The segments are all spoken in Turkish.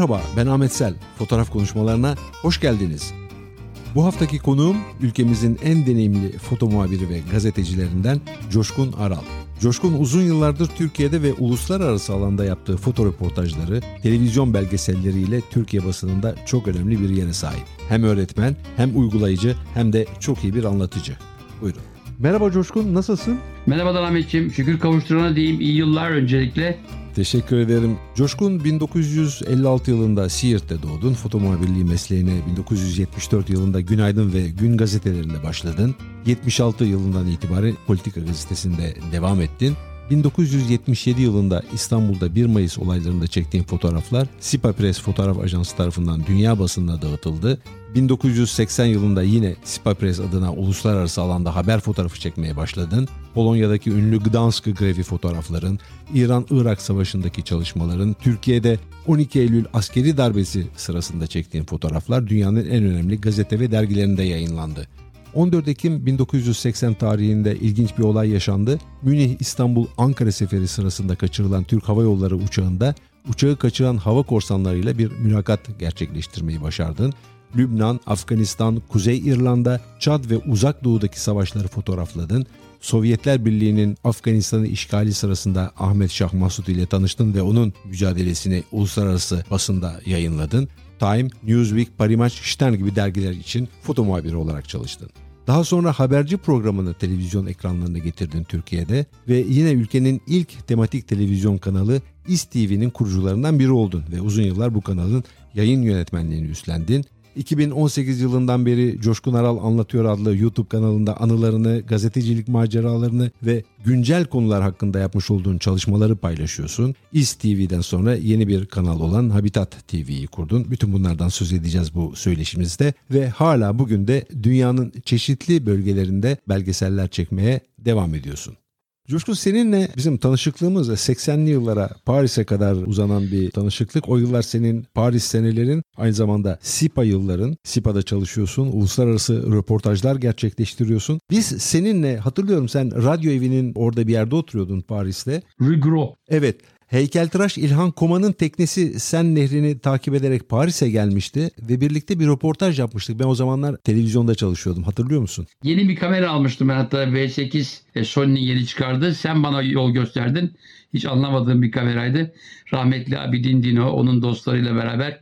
Merhaba ben Ahmet Sel. Fotoğraf konuşmalarına hoş geldiniz. Bu haftaki konuğum ülkemizin en deneyimli foto muhabiri ve gazetecilerinden Coşkun Aral. Coşkun uzun yıllardır Türkiye'de ve uluslararası alanda yaptığı foto röportajları, televizyon belgeselleriyle Türkiye basınında çok önemli bir yere sahip. Hem öğretmen, hem uygulayıcı, hem de çok iyi bir anlatıcı. Buyurun. Merhaba Coşkun, nasılsın? Merhabalar Ahmetciğim. Şükür kavuşturana diyeyim. İyi yıllar öncelikle. Teşekkür ederim. Coşkun 1956 yılında Siirt'te doğdun. Foto muhabirliği mesleğine 1974 yılında Günaydın ve Gün gazetelerinde başladın. 76 yılından itibaren Politika gazetesinde devam ettin. 1977 yılında İstanbul'da 1 Mayıs olaylarında çektiğim fotoğraflar Sipa Press Fotoğraf Ajansı tarafından dünya basınına dağıtıldı. 1980 yılında yine Sipa Press adına uluslararası alanda haber fotoğrafı çekmeye başladın. Polonya'daki ünlü Gdansk grevi fotoğrafların, İran-Irak savaşındaki çalışmaların, Türkiye'de 12 Eylül askeri darbesi sırasında çektiğim fotoğraflar dünyanın en önemli gazete ve dergilerinde yayınlandı. 14 Ekim 1980 tarihinde ilginç bir olay yaşandı. Münih, İstanbul, Ankara seferi sırasında kaçırılan Türk Hava Yolları uçağında uçağı kaçıran hava korsanlarıyla bir mülakat gerçekleştirmeyi başardın. Lübnan, Afganistan, Kuzey İrlanda, Çad ve Uzak Doğu'daki savaşları fotoğrafladın. Sovyetler Birliği'nin Afganistan'ı işgali sırasında Ahmet Şah Masud ile tanıştın ve onun mücadelesini uluslararası basında yayınladın. Time, Newsweek, Parimaç, Stern gibi dergiler için foto muhabiri olarak çalıştın. Daha sonra haberci programını televizyon ekranlarına getirdin Türkiye'de ve yine ülkenin ilk tematik televizyon kanalı İS TV'nin kurucularından biri oldun ve uzun yıllar bu kanalın yayın yönetmenliğini üstlendin. 2018 yılından beri Coşkun Aral Anlatıyor adlı YouTube kanalında anılarını, gazetecilik maceralarını ve güncel konular hakkında yapmış olduğun çalışmaları paylaşıyorsun. İS TV'den sonra yeni bir kanal olan Habitat TV'yi kurdun. Bütün bunlardan söz edeceğiz bu söyleşimizde ve hala bugün de dünyanın çeşitli bölgelerinde belgeseller çekmeye devam ediyorsun. Coşkun seninle bizim tanışıklığımız 80'li yıllara Paris'e kadar uzanan bir tanışıklık. O yıllar senin Paris senelerin aynı zamanda SIPA yılların. SIPA'da çalışıyorsun. Uluslararası röportajlar gerçekleştiriyorsun. Biz seninle hatırlıyorum sen radyo evinin orada bir yerde oturuyordun Paris'te. Rigro. Evet. Heykeltıraş İlhan Koma'nın teknesi Sen Nehri'ni takip ederek Paris'e gelmişti ve birlikte bir röportaj yapmıştık. Ben o zamanlar televizyonda çalışıyordum. Hatırlıyor musun? Yeni bir kamera almıştım ben hatta V8 e, Sony'nin yeni çıkardı. Sen bana yol gösterdin. Hiç anlamadığım bir kameraydı. Rahmetli Abidin Dino onun dostlarıyla beraber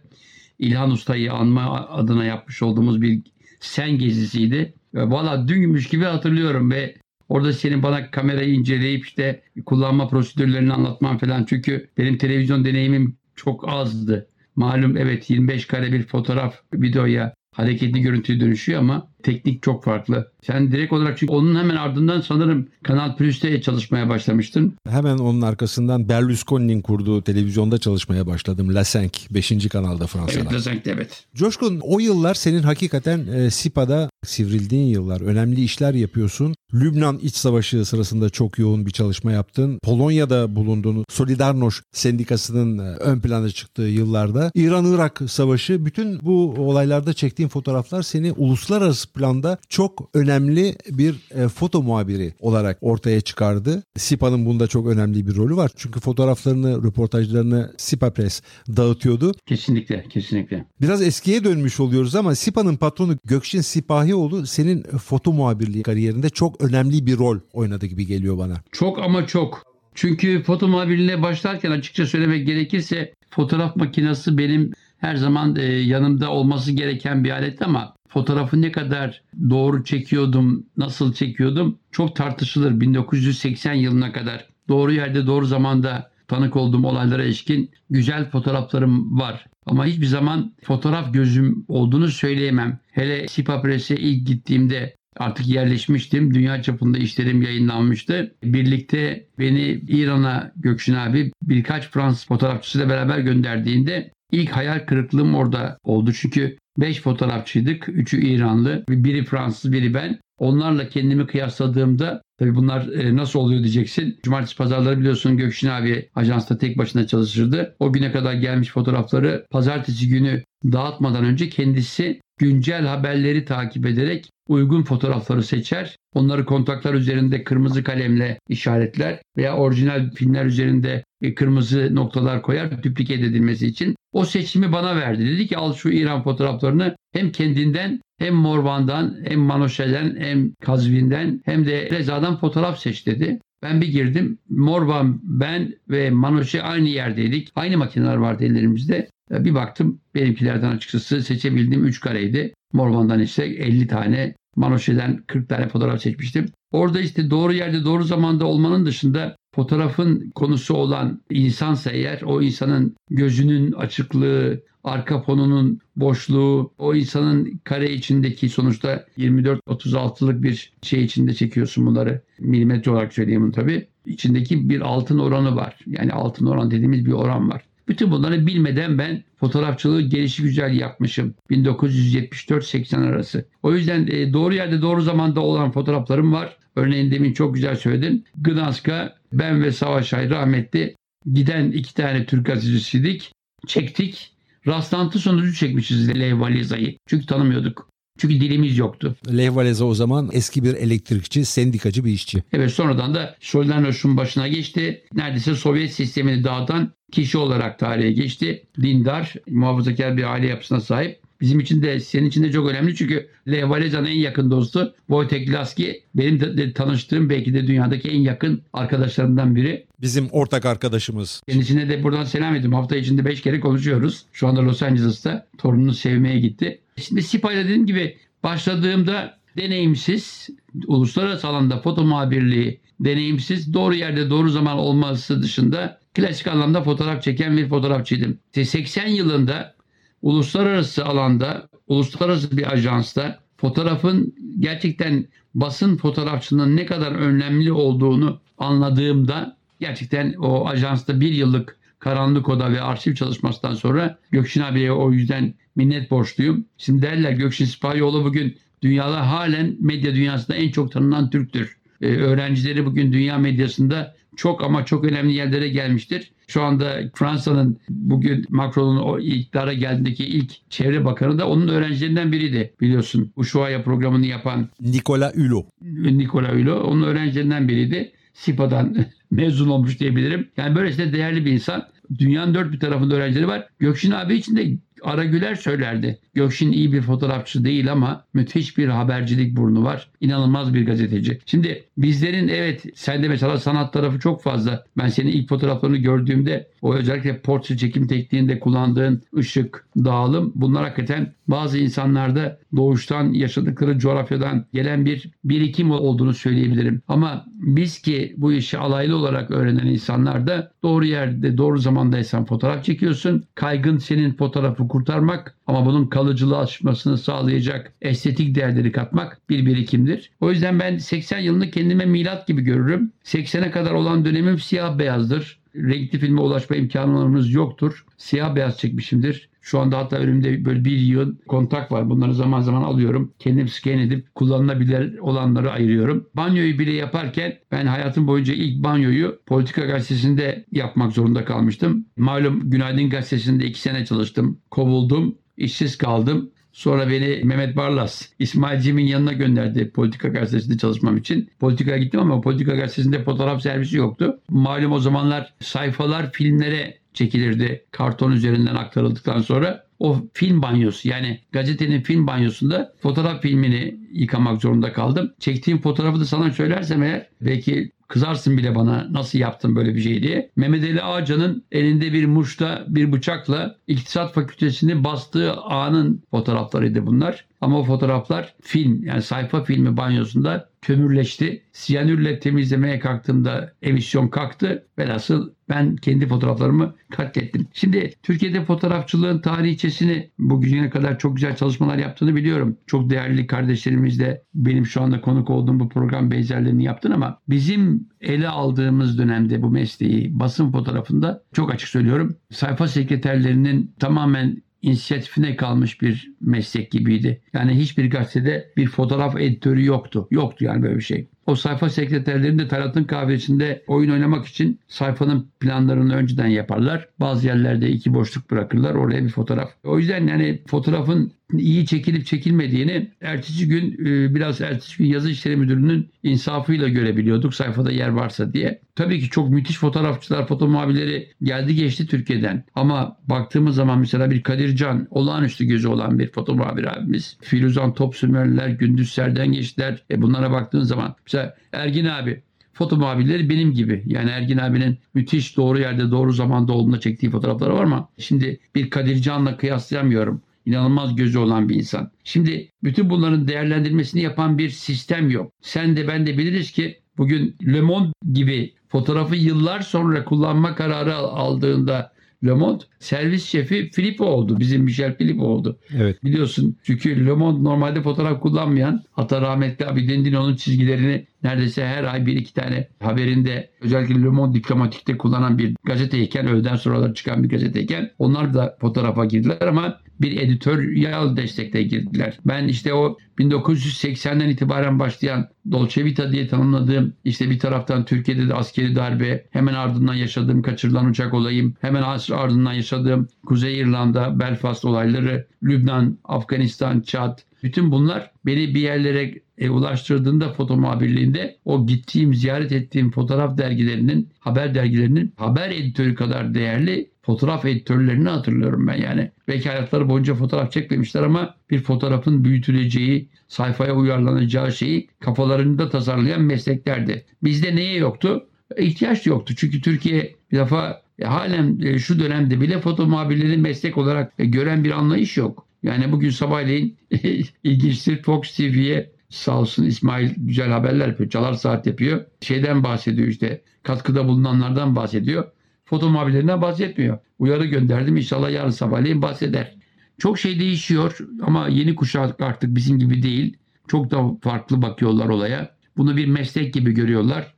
İlhan Usta'yı anma adına yapmış olduğumuz bir sen gezisiydi. Ve valla dünkmüş gibi hatırlıyorum ve Orada senin bana kamerayı inceleyip işte kullanma prosedürlerini anlatman falan. Çünkü benim televizyon deneyimim çok azdı. Malum evet 25 kare bir fotoğraf videoya hareketli görüntüye dönüşüyor ama teknik çok farklı. Sen direkt olarak çünkü onun hemen ardından sanırım Kanal Plus'te çalışmaya başlamıştın. Hemen onun arkasından Berlusconi'nin kurduğu televizyonda çalışmaya başladım. La 5. 5. kanalda Fransa'da. Evet La 5 evet. Coşkun o yıllar senin hakikaten e, SIPA'da sivrildiğin yıllar. Önemli işler yapıyorsun. Lübnan iç savaşı sırasında çok yoğun bir çalışma yaptın. Polonya'da bulundun. Solidarność sendikasının e, ön plana çıktığı yıllarda. İran-Irak savaşı bütün bu olaylarda çektiğin fotoğraflar seni uluslararası planda çok önemli bir e, foto muhabiri olarak ortaya çıkardı. SIPA'nın bunda çok önemli bir rolü var. Çünkü fotoğraflarını, röportajlarını SIPA Press dağıtıyordu. Kesinlikle, kesinlikle. Biraz eskiye dönmüş oluyoruz ama SIPA'nın patronu Gökşin Sipahioğlu senin foto muhabirliği kariyerinde çok önemli bir rol oynadı gibi geliyor bana. Çok ama çok. Çünkü foto muhabirliğine başlarken açıkça söylemek gerekirse fotoğraf makinesi benim her zaman e, yanımda olması gereken bir alet ama fotoğrafı ne kadar doğru çekiyordum, nasıl çekiyordum çok tartışılır 1980 yılına kadar. Doğru yerde doğru zamanda tanık olduğum olaylara ilişkin güzel fotoğraflarım var. Ama hiçbir zaman fotoğraf gözüm olduğunu söyleyemem. Hele Sipa Press'e ilk gittiğimde artık yerleşmiştim. Dünya çapında işlerim yayınlanmıştı. Birlikte beni İran'a Gökşin abi birkaç Fransız fotoğrafçısıyla beraber gönderdiğinde ilk hayal kırıklığım orada oldu. Çünkü 5 fotoğrafçıydık. Üçü İranlı, biri Fransız, biri ben. Onlarla kendimi kıyasladığımda tabii bunlar e, nasıl oluyor diyeceksin. Cumartesi pazarları biliyorsun Gökşin abi ajansta tek başına çalışırdı. O güne kadar gelmiş fotoğrafları pazartesi günü dağıtmadan önce kendisi güncel haberleri takip ederek uygun fotoğrafları seçer. Onları kontaklar üzerinde kırmızı kalemle işaretler veya orijinal filmler üzerinde e, kırmızı noktalar koyar dupliket edilmesi için. O seçimi bana verdi. Dedi ki al şu İran fotoğraflarını hem kendinden hem Morvan'dan hem Manoşe'den hem Kazvin'den hem de Reza'dan fotoğraf seç dedi. Ben bir girdim. Morvan, ben ve Manoşe aynı yerdeydik. Aynı makineler vardı ellerimizde. Bir baktım benimkilerden açıkçası seçebildiğim 3 kareydi. Morvan'dan işte 50 tane, Manoşe'den 40 tane fotoğraf seçmiştim. Orada işte doğru yerde doğru zamanda olmanın dışında fotoğrafın konusu olan insansa eğer o insanın gözünün açıklığı, arka fonunun boşluğu, o insanın kare içindeki sonuçta 24-36'lık bir şey içinde çekiyorsun bunları. Milimetre olarak söyleyeyim bunu tabii. İçindeki bir altın oranı var. Yani altın oran dediğimiz bir oran var. Bütün bunları bilmeden ben fotoğrafçılığı gelişi güzel yapmışım. 1974-80 arası. O yüzden e, doğru yerde doğru zamanda olan fotoğraflarım var. Örneğin demin çok güzel söyledin. Gdansk'a ben ve Savaş Ay rahmetli giden iki tane Türk gazetecisiydik. Çektik. Rastlantı sonucu çekmişiz Lev Valiza'yı. Çünkü tanımıyorduk. Çünkü dilimiz yoktu. Lev Valeza o zaman eski bir elektrikçi, sendikacı bir işçi. Evet sonradan da Solidarnos'un başına geçti. Neredeyse Sovyet sistemini dağıtan kişi olarak tarihe geçti. Dindar, muhafazakar bir aile yapısına sahip. Bizim için de senin için de çok önemli çünkü Lev Valeza'nın en yakın dostu Wojtek Laski benim de, de tanıştığım belki de dünyadaki en yakın arkadaşlarımdan biri. Bizim ortak arkadaşımız. Kendisine de buradan selam ediyorum. Hafta içinde 5 kere konuşuyoruz. Şu anda Los Angeles'ta torununu sevmeye gitti. Şimdi SİPA'yla dediğim gibi başladığımda deneyimsiz, uluslararası alanda foto muhabirliği deneyimsiz, doğru yerde doğru zaman olması dışında klasik anlamda fotoğraf çeken bir fotoğrafçıydım. 80 yılında uluslararası alanda, uluslararası bir ajansta fotoğrafın gerçekten basın fotoğrafçının ne kadar önemli olduğunu anladığımda gerçekten o ajansta bir yıllık karanlık oda ve arşiv çalışmasından sonra Gökşin abiye o yüzden minnet borçluyum. Şimdi derler Gökşin Sipahiyoğlu bugün dünyada halen medya dünyasında en çok tanınan Türktür. Ee, öğrencileri bugün dünya medyasında çok ama çok önemli yerlere gelmiştir. Şu anda Fransa'nın bugün Macron'un o iktidara geldiğindeki ilk çevre bakanı da onun öğrencilerinden biriydi biliyorsun. Ushuaia programını yapan Nicolas Hulot. Nicolas Hulot onun öğrencilerinden biriydi. SİPA'dan mezun olmuş diyebilirim. Yani böylesine değerli bir insan. Dünyanın dört bir tarafında öğrencileri var. Gökşin abi için de Ara Güler söylerdi. Gökşin iyi bir fotoğrafçı değil ama müthiş bir habercilik burnu var. İnanılmaz bir gazeteci. Şimdi bizlerin evet sende mesela sanat tarafı çok fazla. Ben senin ilk fotoğraflarını gördüğümde o özellikle portre çekim tekniğinde kullandığın ışık, dağılım bunlar hakikaten bazı insanlarda doğuştan yaşadıkları coğrafyadan gelen bir birikim olduğunu söyleyebilirim. Ama biz ki bu işi alaylı olarak öğrenen insanlar da doğru yerde doğru zamandaysan fotoğraf çekiyorsun. Kaygın senin fotoğrafı kurtarmak ama bunun kalıcılığı açmasını sağlayacak estetik değerleri katmak bir birikimdir. O yüzden ben 80 yılını kendime milat gibi görürüm. 80'e kadar olan dönemim siyah beyazdır. Renkli filme ulaşma imkanlarımız yoktur. Siyah beyaz çekmişimdir. Şu anda hatta önümde böyle bir yıl kontak var. Bunları zaman zaman alıyorum. Kendim scan edip kullanılabilir olanları ayırıyorum. Banyoyu bile yaparken ben hayatım boyunca ilk banyoyu Politika Gazetesi'nde yapmak zorunda kalmıştım. Malum Günaydın Gazetesi'nde iki sene çalıştım. Kovuldum. işsiz kaldım. Sonra beni Mehmet Barlas, İsmail Cem'in yanına gönderdi Politika Gazetesi'nde çalışmam için. Politika'ya gittim ama Politika Gazetesi'nde fotoğraf servisi yoktu. Malum o zamanlar sayfalar filmlere çekilirdi karton üzerinden aktarıldıktan sonra. O film banyosu yani gazetenin film banyosunda fotoğraf filmini yıkamak zorunda kaldım. Çektiğim fotoğrafı da sana söylersem eğer belki kızarsın bile bana nasıl yaptın böyle bir şey diye. Mehmet Ali Ağcan'ın elinde bir muşta bir bıçakla iktisat fakültesini bastığı anın fotoğraflarıydı bunlar. Ama o fotoğraflar film yani sayfa filmi banyosunda kömürleşti. Siyanürle temizlemeye kalktığımda emisyon kalktı. Velhasıl ben kendi fotoğraflarımı katlettim. Şimdi Türkiye'de fotoğrafçılığın tarihçesini bugüne kadar çok güzel çalışmalar yaptığını biliyorum. Çok değerli kardeşlerimiz de benim şu anda konuk olduğum bu program benzerlerini yaptın ama bizim ele aldığımız dönemde bu mesleği basın fotoğrafında çok açık söylüyorum. Sayfa sekreterlerinin tamamen inisiyatifine kalmış bir meslek gibiydi. Yani hiçbir gazetede bir fotoğraf editörü yoktu. Yoktu yani böyle bir şey. O sayfa sekreterleri de Talat'ın kahvesinde oyun oynamak için sayfanın planlarını önceden yaparlar. Bazı yerlerde iki boşluk bırakırlar. Oraya bir fotoğraf. O yüzden yani fotoğrafın iyi çekilip çekilmediğini ertesi gün e, biraz ertesi gün yazı işleri müdürünün insafıyla görebiliyorduk sayfada yer varsa diye. Tabii ki çok müthiş fotoğrafçılar, foto muhabirleri geldi geçti Türkiye'den. Ama baktığımız zaman mesela bir Kadir Can, olağanüstü gözü olan bir foto muhabir abimiz. Firuzan Top Sümerler, Gündüz Serden geçtiler. E bunlara baktığın zaman mesela Ergin abi foto muhabirleri benim gibi. Yani Ergin abinin müthiş doğru yerde doğru zamanda olduğunda çektiği fotoğrafları var ama şimdi bir Kadir Can'la kıyaslayamıyorum inanılmaz gözü olan bir insan. Şimdi bütün bunların değerlendirmesini yapan bir sistem yok. Sen de ben de biliriz ki bugün Le Monde gibi fotoğrafı yıllar sonra kullanma kararı aldığında Le Monde servis şefi Filippo oldu. Bizim Michel Filippo oldu. Evet. Biliyorsun çünkü Le Monde normalde fotoğraf kullanmayan hatta rahmetli abi Dendino'nun çizgilerini neredeyse her ay bir iki tane haberinde özellikle Le Monde diplomatikte kullanan bir gazeteyken öğleden sonralar çıkan bir gazeteyken onlar da fotoğrafa girdiler ama bir editoryal destekle girdiler. Ben işte o 1980'den itibaren başlayan Dolce Vita diye tanımladığım işte bir taraftan Türkiye'de de askeri darbe, hemen ardından yaşadığım kaçırılan uçak olayım, hemen ardından yaşadığım Kuzey İrlanda, Belfast olayları, Lübnan, Afganistan, Çad, bütün bunlar beni bir yerlere e, ulaştırdığında foto muhabirliğinde o gittiğim, ziyaret ettiğim fotoğraf dergilerinin, haber dergilerinin haber editörü kadar değerli fotoğraf editörlerini hatırlıyorum ben yani. Belki hayatları boyunca fotoğraf çekmemişler ama bir fotoğrafın büyütüleceği, sayfaya uyarlanacağı şeyi kafalarında tasarlayan mesleklerdi. Bizde neye yoktu? İhtiyaç yoktu. Çünkü Türkiye bir defa e, halen e, şu dönemde bile foto muhabirleri meslek olarak e, gören bir anlayış yok. Yani bugün sabahleyin ilginçtir Fox TV'ye sağ olsun İsmail güzel haberler yapıyor. Çalar saat yapıyor. Şeyden bahsediyor işte katkıda bulunanlardan bahsediyor. Foto muhabirlerinden bahsetmiyor. Uyarı gönderdim inşallah yarın sabahleyin bahseder. Çok şey değişiyor ama yeni kuşak artık bizim gibi değil. Çok da farklı bakıyorlar olaya. Bunu bir meslek gibi görüyorlar.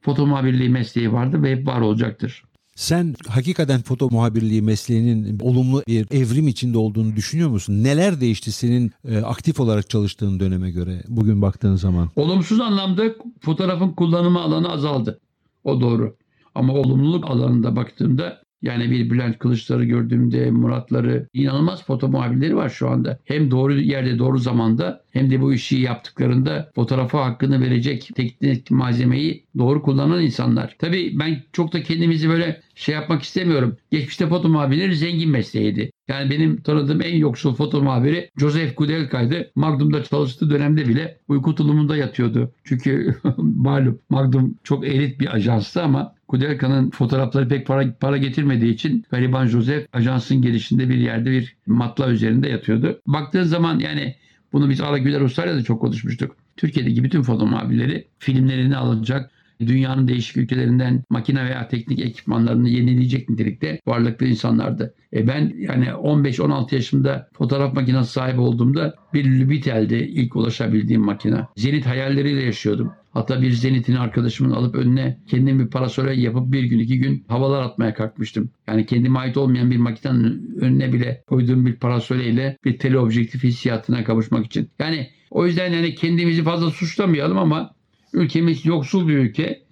Foto muhabirliği mesleği vardı ve hep var olacaktır. Sen hakikaten foto muhabirliği mesleğinin olumlu bir evrim içinde olduğunu düşünüyor musun? Neler değişti senin e, aktif olarak çalıştığın döneme göre bugün baktığın zaman? Olumsuz anlamda fotoğrafın kullanımı alanı azaldı. O doğru. Ama olumluluk alanında baktığımda yani bir Bülent Kılıçları gördüğümde Muratları inanılmaz foto muhabirleri var şu anda. Hem doğru yerde doğru zamanda hem de bu işi yaptıklarında fotoğrafa hakkını verecek teknik malzemeyi doğru kullanan insanlar. Tabii ben çok da kendimizi böyle şey yapmak istemiyorum. Geçmişte foto muhabirleri zengin mesleğiydi. Yani benim tanıdığım en yoksul foto muhabiri Joseph Kudelka'ydı. Magnum'da çalıştığı dönemde bile uyku tulumunda yatıyordu. Çünkü malum Magnum çok elit bir ajanstı ama Kudelka'nın fotoğrafları pek para, para getirmediği için gariban Joseph ajansın gelişinde bir yerde bir matla üzerinde yatıyordu. Baktığın zaman yani bunu biz Ala Güler Usta'yla da çok konuşmuştuk. Türkiye'deki bütün foto muhabirleri filmlerini alacak, dünyanın değişik ülkelerinden makine veya teknik ekipmanlarını yenileyecek nitelikte varlıklı insanlardı. E ben yani 15-16 yaşımda fotoğraf makinesi sahibi olduğumda bir Lubitel'di ilk ulaşabildiğim makine. Zenit hayalleriyle yaşıyordum. Hatta bir Zenit'in arkadaşımın alıp önüne kendim bir parasole yapıp bir gün iki gün havalar atmaya kalkmıştım. Yani kendime ait olmayan bir makinenin önüne bile koyduğum bir parasoleyle bir teleobjektif hissiyatına kavuşmak için. Yani o yüzden yani kendimizi fazla suçlamayalım ama ülkemiz yoksul bir ülke.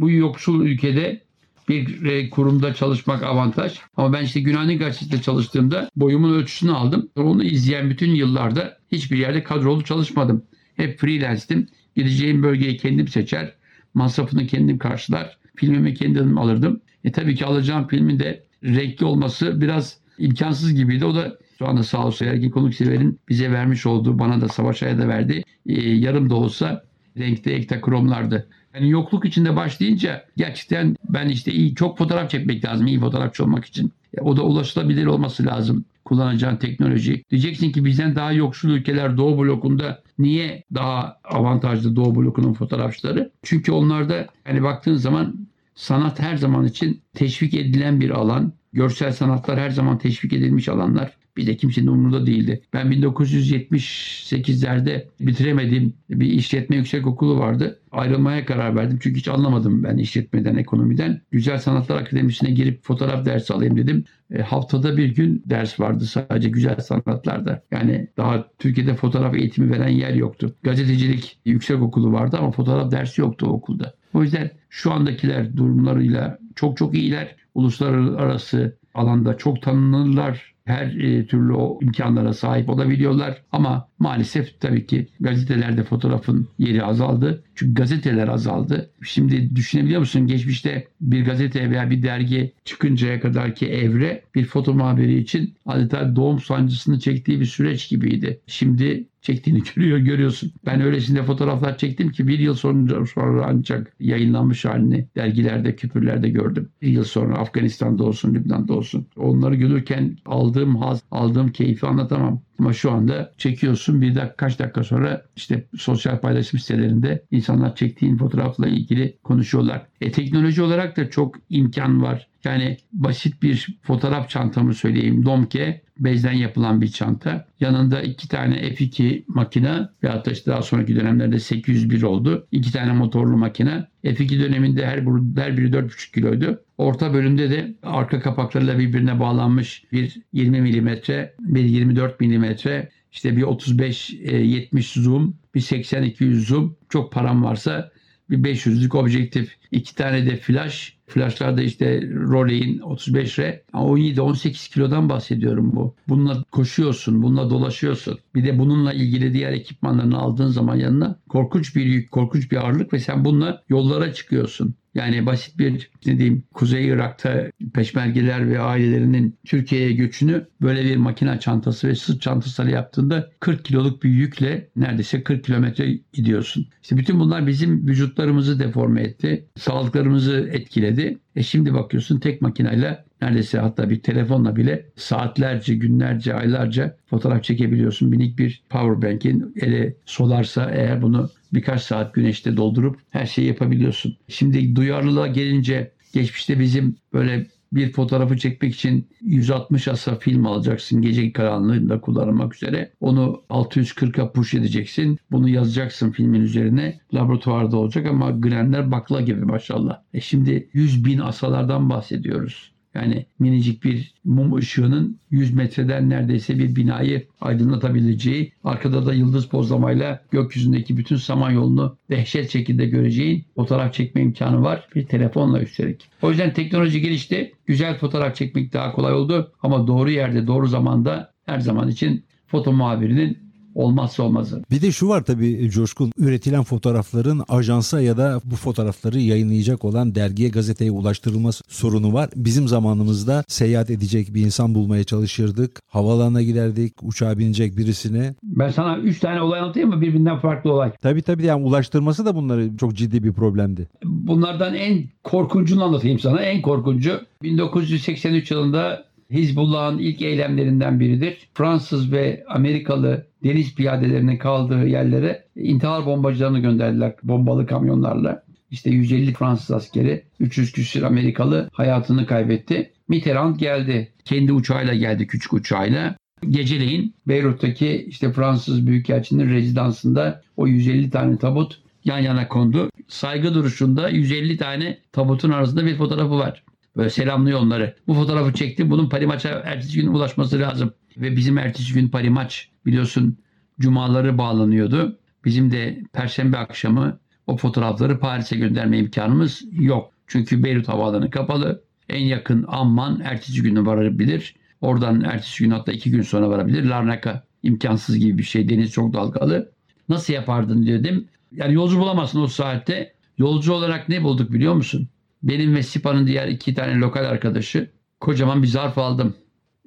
Bu yoksul ülkede bir e, kurumda çalışmak avantaj. Ama ben işte Günaydın Gazetesi'nde çalıştığımda boyumun ölçüsünü aldım. Onu izleyen bütün yıllarda hiçbir yerde kadrolu çalışmadım. Hep freelance'tim. Gideceğim bölgeyi kendim seçer. Masrafını kendim karşılar. Filmimi kendim alırdım. E tabii ki alacağım filmin de renkli olması biraz imkansız gibiydi. O da şu anda sağ olsun Ergin Konuksever'in bize vermiş olduğu, bana da Savaş Ay'a da verdi. E, yarım da olsa renkte ektakromlardı. Yani yokluk içinde başlayınca gerçekten ben işte iyi çok fotoğraf çekmek lazım iyi fotoğrafçı olmak için. E, o da ulaşılabilir olması lazım kullanacağın teknoloji. Diyeceksin ki bizden daha yoksul ülkeler Doğu blokunda niye daha avantajlı Doğu blokunun fotoğrafçıları? Çünkü onlarda hani baktığın zaman sanat her zaman için teşvik edilen bir alan. Görsel sanatlar her zaman teşvik edilmiş alanlar. Bir de kimsenin umurunda değildi. Ben 1978'lerde bitiremediğim bir işletme yüksek okulu vardı. Ayrılmaya karar verdim. Çünkü hiç anlamadım ben işletmeden, ekonomiden. Güzel Sanatlar Akademisi'ne girip fotoğraf dersi alayım dedim. E, haftada bir gün ders vardı sadece güzel sanatlarda. Yani daha Türkiye'de fotoğraf eğitimi veren yer yoktu. Gazetecilik yüksek okulu vardı ama fotoğraf dersi yoktu o okulda. O yüzden şu andakiler durumlarıyla çok çok iyiler. Uluslararası alanda çok tanınırlar. Her e, türlü o imkanlara sahip olabiliyorlar. Ama maalesef tabii ki gazetelerde fotoğrafın yeri azaldı. Çünkü gazeteler azaldı. Şimdi düşünebiliyor musun? Geçmişte bir gazete veya bir dergi çıkıncaya kadar ki evre bir foto muhabiri için adeta doğum sancısını çektiği bir süreç gibiydi. Şimdi çektiğini görüyor, görüyorsun. Ben öylesine fotoğraflar çektim ki bir yıl sonra, sonra ancak yayınlanmış halini dergilerde, küpürlerde gördüm. Bir yıl sonra Afganistan'da olsun, Lübnan'da olsun. Onları görürken aldığım haz, aldığım keyfi anlatamam. Ama şu anda çekiyorsun bir dakika kaç dakika sonra işte sosyal paylaşım sitelerinde insanlar çektiğin fotoğrafla ilgili konuşuyorlar. E, teknoloji olarak da çok imkan var. Yani basit bir fotoğraf çantamı söyleyeyim. Domke bezden yapılan bir çanta. Yanında iki tane F2 makine ve hatta işte daha sonraki dönemlerde 801 oldu. İki tane motorlu makine. F2 döneminde her, her biri 4,5 kiloydu. Orta bölümde de arka kapaklarıyla birbirine bağlanmış bir 20 milimetre, bir 24 milimetre, işte bir 35-70 zoom, bir 80-200 zoom. Çok param varsa bir 500'lük objektif, iki tane de flash. Flashlarda işte Rollei'in 35R. 17-18 kilodan bahsediyorum bu. Bununla koşuyorsun, bununla dolaşıyorsun. Bir de bununla ilgili diğer ekipmanlarını aldığın zaman yanına korkunç bir yük, korkunç bir ağırlık ve sen bununla yollara çıkıyorsun. Yani basit bir ne diyeyim Kuzey Irak'ta peşmergeler ve ailelerinin Türkiye'ye göçünü böyle bir makine çantası ve sırt çantasıyla yaptığında 40 kiloluk bir yükle neredeyse 40 kilometre gidiyorsun. İşte bütün bunlar bizim vücutlarımızı deforme etti. Sağlıklarımızı etkiledi. E şimdi bakıyorsun tek makineyle neredeyse hatta bir telefonla bile saatlerce, günlerce, aylarca fotoğraf çekebiliyorsun. Minik bir power bank'in ele solarsa eğer bunu birkaç saat güneşte doldurup her şeyi yapabiliyorsun. Şimdi duyarlılığa gelince geçmişte bizim böyle bir fotoğrafı çekmek için 160 asa film alacaksın gece karanlığında kullanmak üzere. Onu 640'a push edeceksin. Bunu yazacaksın filmin üzerine. Laboratuvarda olacak ama grenler bakla gibi maşallah. E şimdi 100 bin asalardan bahsediyoruz. Yani minicik bir mum ışığının 100 metreden neredeyse bir binayı aydınlatabileceği, arkada da yıldız pozlamayla gökyüzündeki bütün samanyolunu dehşet şekilde göreceğin fotoğraf çekme imkanı var. Bir telefonla üstelik. O yüzden teknoloji gelişti. Güzel fotoğraf çekmek daha kolay oldu. Ama doğru yerde, doğru zamanda her zaman için foto muhabirinin olmazsa olmazı. Bir de şu var tabii Coşkun üretilen fotoğrafların ajansa ya da bu fotoğrafları yayınlayacak olan dergiye gazeteye ulaştırılması sorunu var. Bizim zamanımızda seyahat edecek bir insan bulmaya çalışırdık. Havalarına giderdik uçağa binecek birisine. Ben sana 3 tane olay anlatayım mı birbirinden farklı olay? Tabii tabii yani ulaştırması da bunları çok ciddi bir problemdi. Bunlardan en korkuncunu anlatayım sana. En korkuncu 1983 yılında Hizbullah'ın ilk eylemlerinden biridir. Fransız ve Amerikalı deniz piyadelerinin kaldığı yerlere intihar bombacılarını gönderdiler bombalı kamyonlarla. İşte 150 Fransız askeri, 300 küsur Amerikalı hayatını kaybetti. Mitterrand geldi. Kendi uçağıyla geldi, küçük uçağıyla. Geceleyin Beyrut'taki işte Fransız Büyükelçinin rezidansında o 150 tane tabut yan yana kondu. Saygı duruşunda 150 tane tabutun arasında bir fotoğrafı var. Böyle selamlıyor onları. Bu fotoğrafı çektim. Bunun Parimaç'a ertesi gün ulaşması lazım. Ve bizim ertesi gün Parimaç biliyorsun cumaları bağlanıyordu. Bizim de perşembe akşamı o fotoğrafları Paris'e gönderme imkanımız yok. Çünkü Beyrut havaalanı kapalı. En yakın Amman ertesi günü varabilir. Oradan ertesi gün hatta iki gün sonra varabilir. Larnaca imkansız gibi bir şey. Deniz çok dalgalı. Nasıl yapardın dedim. Yani yolcu bulamazsın o saatte. Yolcu olarak ne bulduk biliyor musun? Benim ve Sipa'nın diğer iki tane lokal arkadaşı kocaman bir zarf aldım.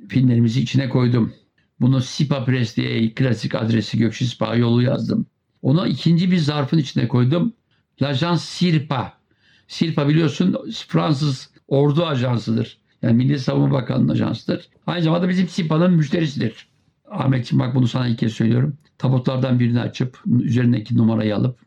Filmlerimizi içine koydum. Bunu Sipa Press diye klasik adresi Gökşi Sipa yolu yazdım. Onu ikinci bir zarfın içine koydum. L'Agence Sirpa. Sirpa biliyorsun Fransız ordu ajansıdır. Yani Milli Savunma Bakanlığı'nın ajansıdır. Aynı zamanda bizim Sipa'nın müşterisidir. Ahmetciğim bak bunu sana ilk kez söylüyorum. Tabutlardan birini açıp üzerindeki numarayı alıp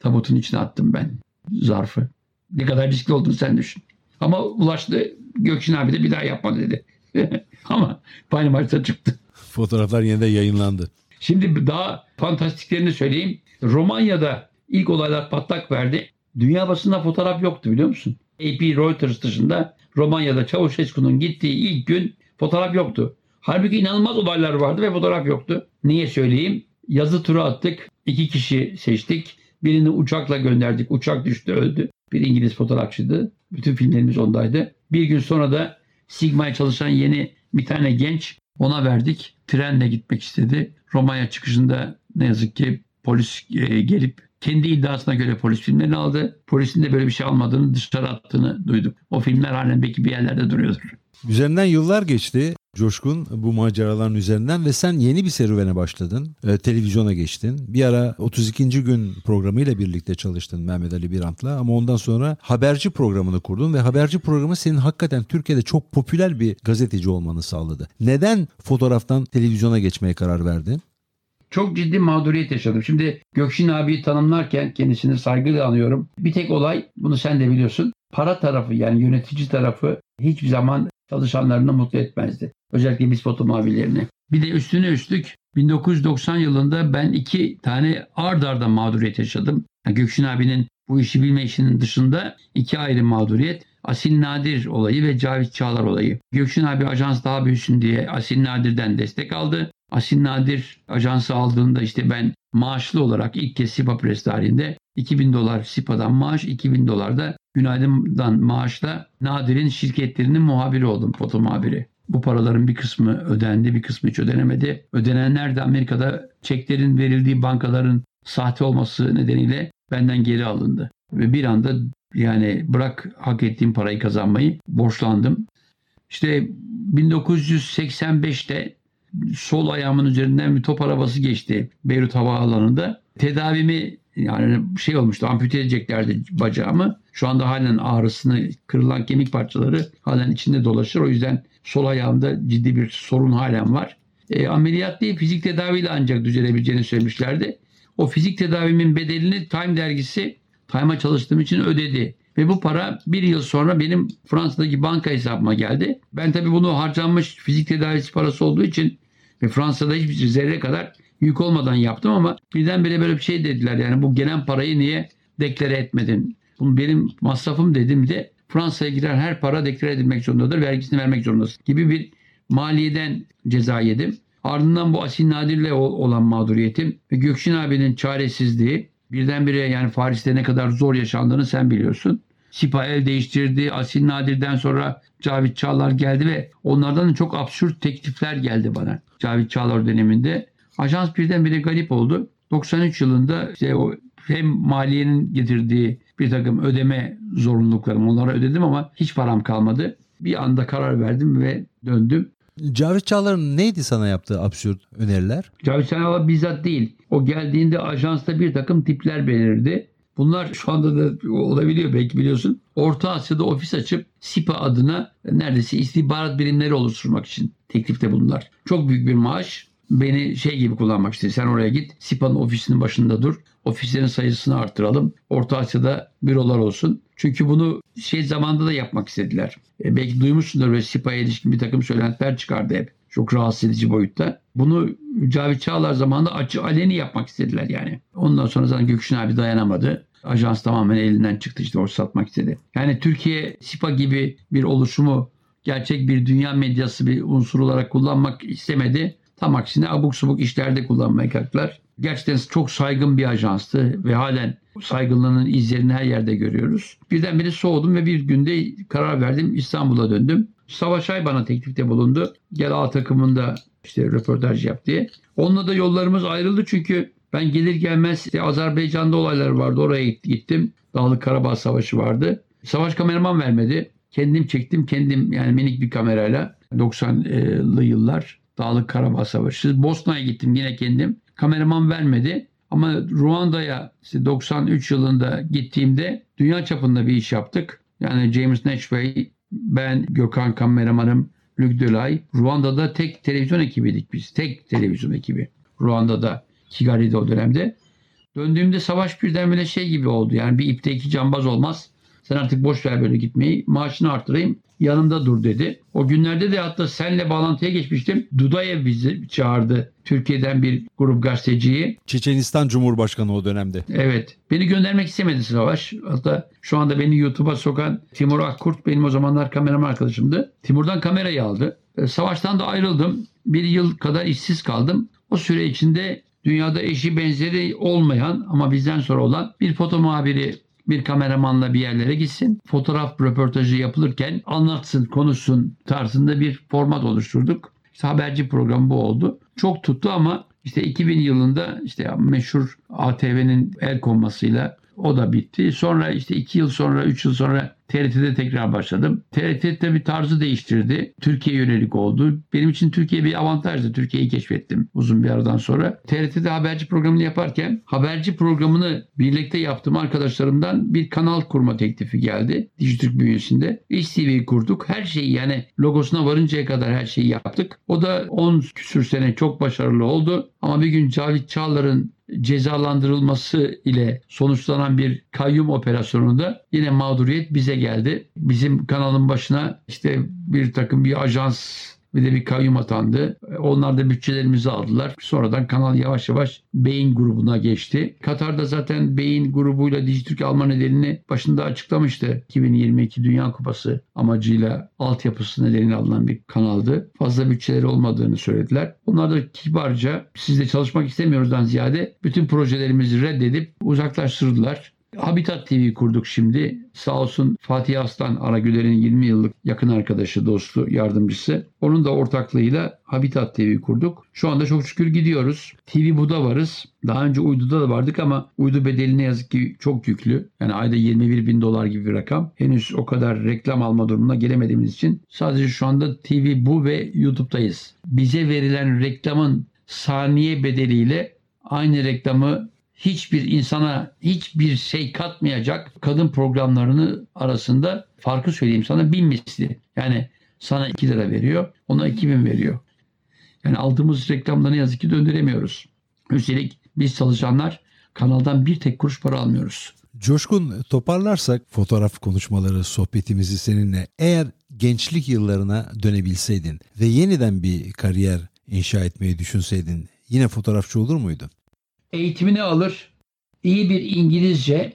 tabutun içine attım ben zarfı. Ne kadar riskli olduğunu sen düşün. Ama ulaştı Gökçin abi de bir daha yapma dedi. Ama aynı maçta çıktı. Fotoğraflar yine de yayınlandı. Şimdi daha fantastiklerini söyleyeyim. Romanya'da ilk olaylar patlak verdi. Dünya basında fotoğraf yoktu biliyor musun? AP Reuters dışında Romanya'da Çavuşescu'nun gittiği ilk gün fotoğraf yoktu. Halbuki inanılmaz olaylar vardı ve fotoğraf yoktu. Niye söyleyeyim? Yazı tura attık. İki kişi seçtik. Birini uçakla gönderdik. Uçak düştü öldü. Bir İngiliz fotoğrafçıydı. Bütün filmlerimiz ondaydı. Bir gün sonra da Sigma'ya çalışan yeni bir tane genç ona verdik. Trenle gitmek istedi. Romanya çıkışında ne yazık ki polis e, gelip kendi iddiasına göre polis filmlerini aldı. Polisin de böyle bir şey almadığını dışarı attığını duyduk. O filmler halen belki bir yerlerde duruyordur. Üzerinden yıllar geçti. Coşkun bu maceraların üzerinden ve sen yeni bir serüvene başladın. E, televizyona geçtin. Bir ara 32. gün programıyla birlikte çalıştın Mehmet Ali Birant'la ama ondan sonra haberci programını kurdun ve haberci programı senin hakikaten Türkiye'de çok popüler bir gazeteci olmanı sağladı. Neden fotoğraftan televizyona geçmeye karar verdin? Çok ciddi mağduriyet yaşadım. Şimdi Gökşin abiyi tanımlarken kendisini saygıyla anıyorum. Bir tek olay, bunu sen de biliyorsun. Para tarafı yani yönetici tarafı hiçbir zaman çalışanlarını mutlu etmezdi. Özellikle biz foto mavilerini. Bir de üstüne üstlük 1990 yılında ben iki tane ard arda mağduriyet yaşadım. Yani Gökşin abinin bu işi bilme işinin dışında iki ayrı mağduriyet. Asil Nadir olayı ve Cavit Çağlar olayı. Gökşin abi ajans daha büyüsün diye Asil Nadir'den destek aldı. Asil Nadir ajansı aldığında işte ben maaşlı olarak ilk kez Sipa Press tarihinde 2000 dolar Sipa'dan maaş, 2000 dolar da Günaydın'dan maaşla Nadir'in şirketlerinin muhabiri oldum, foto muhabiri. Bu paraların bir kısmı ödendi, bir kısmı hiç ödenemedi. Ödenenler de Amerika'da çeklerin verildiği bankaların sahte olması nedeniyle benden geri alındı. Ve bir anda yani bırak hak ettiğim parayı kazanmayı borçlandım. İşte 1985'te sol ayağımın üzerinden bir top arabası geçti Beyrut Havaalanı'nda. Tedavimi yani şey olmuştu ampute edeceklerdi bacağımı. Şu anda halen ağrısını kırılan kemik parçaları halen içinde dolaşır. O yüzden sol ayağımda ciddi bir sorun halen var. E, ameliyat değil fizik tedaviyle ancak düzelebileceğini söylemişlerdi. O fizik tedavimin bedelini Time dergisi Time'a çalıştığım için ödedi. Ve bu para bir yıl sonra benim Fransa'daki banka hesabıma geldi. Ben tabii bunu harcanmış fizik tedavisi parası olduğu için ve Fransa'da hiçbir zerre kadar yük olmadan yaptım ama birdenbire böyle bir şey dediler. Yani bu gelen parayı niye deklare etmedin? Bunu benim masrafım dedim de Fransa'ya girer her para deklare edilmek zorundadır. Vergisini vermek zorundasın gibi bir maliyeden ceza yedim. Ardından bu Asil Nadir'le olan mağduriyetim ve Gökşin abinin çaresizliği birdenbire yani Paris'te ne kadar zor yaşandığını sen biliyorsun. Sipa el değiştirdi. Asil Nadir'den sonra Cavit Çağlar geldi ve onlardan çok absürt teklifler geldi bana. Cavit Çağlar döneminde. Ajans birdenbire garip oldu. 93 yılında işte o hem maliyenin getirdiği bir takım ödeme zorunluluklarım onlara ödedim ama hiç param kalmadı. Bir anda karar verdim ve döndüm. Cavit Çağlar'ın neydi sana yaptığı absürt öneriler? Cavit Çağlar bizzat değil. O geldiğinde ajansta bir takım tipler belirdi. Bunlar şu anda da olabiliyor belki biliyorsun. Orta Asya'da ofis açıp SIPA adına neredeyse istihbarat birimleri oluşturmak için teklifte bulundular. Çok büyük bir maaş. Beni şey gibi kullanmak istedi. Sen oraya git. SIPA'nın ofisinin başında dur. Ofislerin sayısını arttıralım. Orta Asya'da bürolar olsun. Çünkü bunu şey zamanda da yapmak istediler. E, belki duymuşsundur ve SIPA'ya ilişkin bir takım söylentiler çıkardı hep. Çok rahatsız edici boyutta. Bunu Cavit Çağlar zamanında açı aleni yapmak istediler yani. Ondan sonra zaten Gökşin abi dayanamadı. Ajans tamamen elinden çıktı işte orası satmak istedi. Yani Türkiye SIPA gibi bir oluşumu gerçek bir dünya medyası bir unsur olarak kullanmak istemedi. Tam aksine abuk subuk işlerde kullanmaya kalktılar. Gerçekten çok saygın bir ajanstı ve halen saygınlığının izlerini her yerde görüyoruz. Birdenbire soğudum ve bir günde karar verdim İstanbul'a döndüm. Savaş Ay bana teklifte bulundu. Gel A takımında işte röportaj yap diye. Onunla da yollarımız ayrıldı çünkü ben gelir gelmez işte Azerbaycan'da olaylar vardı. Oraya gittim. Dağlık Karabağ Savaşı vardı. Savaş kameraman vermedi. Kendim çektim. Kendim yani minik bir kamerayla 90'lı yıllar Dağlık Karabağ Savaşı. Bosna'ya gittim yine kendim. Kameraman vermedi. Ama Ruanda'ya işte 93 yılında gittiğimde dünya çapında bir iş yaptık. Yani James Natchway, ben Gökhan kameramanım, Luc Delay. Ruanda'da tek televizyon ekibiydik biz. Tek televizyon ekibi. Ruanda'da, Kigali'de o dönemde. Döndüğümde savaş birdenbire şey gibi oldu. Yani bir ipte iki cambaz olmaz. Sen artık boş ver böyle gitmeyi. Maaşını artırayım. Yanımda dur dedi. O günlerde de hatta senle bağlantıya geçmiştim. Dudayev bizi çağırdı. Türkiye'den bir grup gazeteciyi. Çeçenistan Cumhurbaşkanı o dönemde. Evet. Beni göndermek istemedi Savaş. Hatta şu anda beni YouTube'a sokan Timur Akkurt benim o zamanlar kameraman arkadaşımdı. Timur'dan kamerayı aldı. E, savaştan da ayrıldım. Bir yıl kadar işsiz kaldım. O süre içinde dünyada eşi benzeri olmayan ama bizden sonra olan bir foto muhabiri bir kameramanla bir yerlere gitsin. Fotoğraf röportajı yapılırken anlatsın, konuşsun tarzında bir format oluşturduk. İşte haberci programı bu oldu. Çok tuttu ama işte 2000 yılında işte meşhur ATV'nin el konmasıyla o da bitti. Sonra işte 2 yıl sonra 3 yıl sonra TRT'de tekrar başladım. TRT tabii tarzı değiştirdi. Türkiye yönelik oldu. Benim için Türkiye bir avantajdı. Türkiye'yi keşfettim uzun bir aradan sonra. TRT'de haberci programını yaparken haberci programını birlikte yaptığım arkadaşlarımdan bir kanal kurma teklifi geldi. Dijitürk bünyesinde. İş kurduk. Her şeyi yani logosuna varıncaya kadar her şeyi yaptık. O da 10 küsür sene çok başarılı oldu. Ama bir gün Cavit Çağlar'ın cezalandırılması ile sonuçlanan bir kayyum operasyonunda yine mağduriyet bize geldi. Bizim kanalın başına işte bir takım bir ajans bir de bir kayyum atandı. Onlar da bütçelerimizi aldılar. Sonradan kanal yavaş yavaş Beyin grubuna geçti. Katar'da zaten Beyin grubuyla Dijitürk alma nedenini başında açıklamıştı. 2022 Dünya Kupası amacıyla altyapısı nedeniyle alınan bir kanaldı. Fazla bütçeleri olmadığını söylediler. Onlar da kibarca sizle çalışmak istemiyoruzdan ziyade bütün projelerimizi reddedip uzaklaştırdılar. Habitat TV kurduk şimdi. Sağ olsun Fatih Aslan Aragüler'in 20 yıllık yakın arkadaşı, dostu, yardımcısı. Onun da ortaklığıyla Habitat TV kurduk. Şu anda çok şükür gidiyoruz. TV Bu'da varız. Daha önce Uydu'da da vardık ama Uydu bedeli ne yazık ki çok yüklü. Yani ayda 21 bin dolar gibi bir rakam. Henüz o kadar reklam alma durumuna gelemediğimiz için sadece şu anda TV Bu ve YouTube'dayız. Bize verilen reklamın saniye bedeliyle aynı reklamı hiçbir insana hiçbir şey katmayacak kadın programlarını arasında farkı söyleyeyim sana bin misli. Yani sana 2 lira veriyor, ona 2000 veriyor. Yani aldığımız reklamda ne yazık ki döndüremiyoruz. Üstelik biz çalışanlar kanaldan bir tek kuruş para almıyoruz. Coşkun toparlarsak fotoğraf konuşmaları sohbetimizi seninle eğer gençlik yıllarına dönebilseydin ve yeniden bir kariyer inşa etmeyi düşünseydin yine fotoğrafçı olur muydun? Eğitimini alır. İyi bir İngilizce,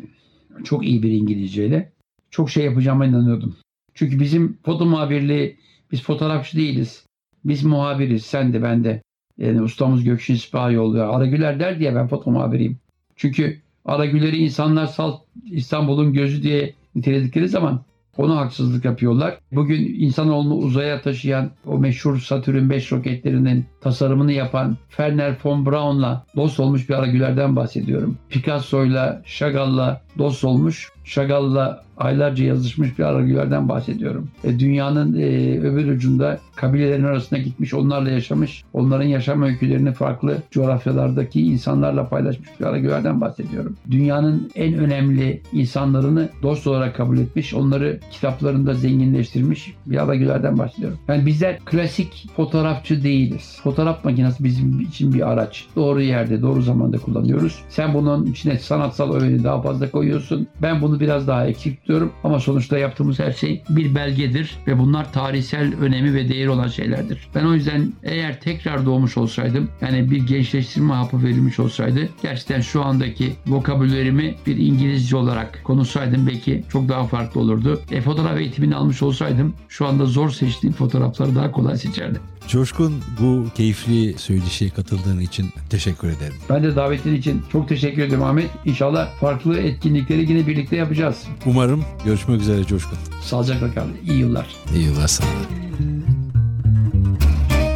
çok iyi bir İngilizceyle çok şey yapacağıma inanıyordum. Çünkü bizim foto muhabirliği, biz fotoğrafçı değiliz. Biz muhabiriz, sen de ben de. Yani ustamız Gökşin Sipahiyoğlu. Aragüler der diye ben foto muhabiriyim. Çünkü Aragüler'i insanlar salt İstanbul'un gözü diye niteledikleri zaman ona haksızlık yapıyorlar. Bugün insanoğlunu uzaya taşıyan o meşhur Satürn 5 roketlerinin tasarımını yapan Werner von Braun'la dost olmuş bir Aragüler'den bahsediyorum. Picasso'yla, Chagall'la dost olmuş. Chagall'la aylarca yazışmış bir Aragüler'den bahsediyorum. E, dünyanın e, öbür ucunda kabilelerin arasında gitmiş, onlarla yaşamış, onların yaşam öykülerini farklı coğrafyalardaki insanlarla paylaşmış bir Aragüler'den bahsediyorum. Dünyanın en önemli insanlarını dost olarak kabul etmiş, onları kitaplarında zenginleştirmiş bir Aragüler'den bahsediyorum. Yani bizler klasik fotoğrafçı değiliz. Fotoğraf makinesi bizim için bir araç. Doğru yerde, doğru zamanda kullanıyoruz. Sen bunun içine sanatsal öğeni daha fazla koyuyorsun. Ben bunu biraz daha eksik tutuyorum ama sonuçta yaptığımız her şey bir belgedir ve bunlar tarihsel önemi ve değeri olan şeylerdir. Ben o yüzden eğer tekrar doğmuş olsaydım yani bir gençleştirme hapı verilmiş olsaydı gerçekten şu andaki vokabülerimi bir İngilizce olarak konuşsaydım belki çok daha farklı olurdu. E, fotoğraf eğitimini almış olsaydım şu anda zor seçtiğim fotoğrafları daha kolay seçerdim. Coşkun bu keyifli söyleşiye katıldığın için teşekkür ederim. Ben de davetin için çok teşekkür ederim Ahmet. İnşallah farklı etkinlikleri yine birlikte yapacağız. Umarım görüşmek üzere Coşkun. Sağlıcakla kalın. İyi yıllar. İyi yıllar sana.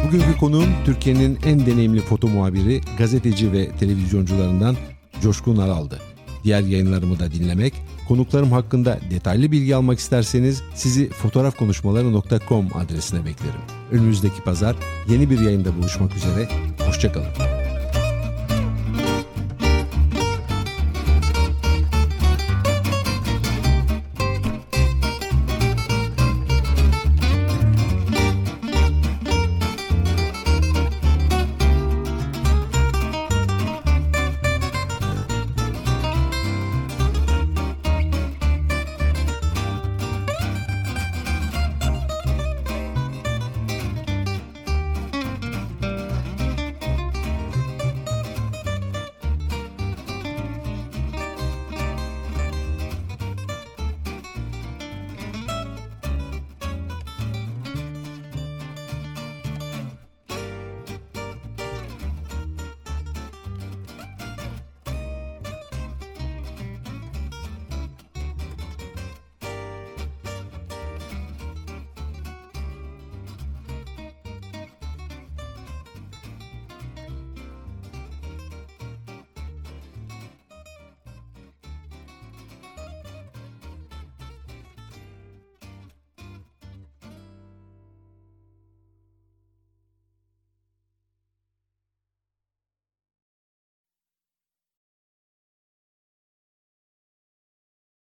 Bugünkü konuğum Türkiye'nin en deneyimli foto muhabiri, gazeteci ve televizyoncularından Coşkun Aral'dı. Diğer yayınlarımı da dinlemek, konuklarım hakkında detaylı bilgi almak isterseniz sizi fotoğrafkonuşmaları.com adresine beklerim. Önümüzdeki pazar yeni bir yayında buluşmak üzere, hoşçakalın.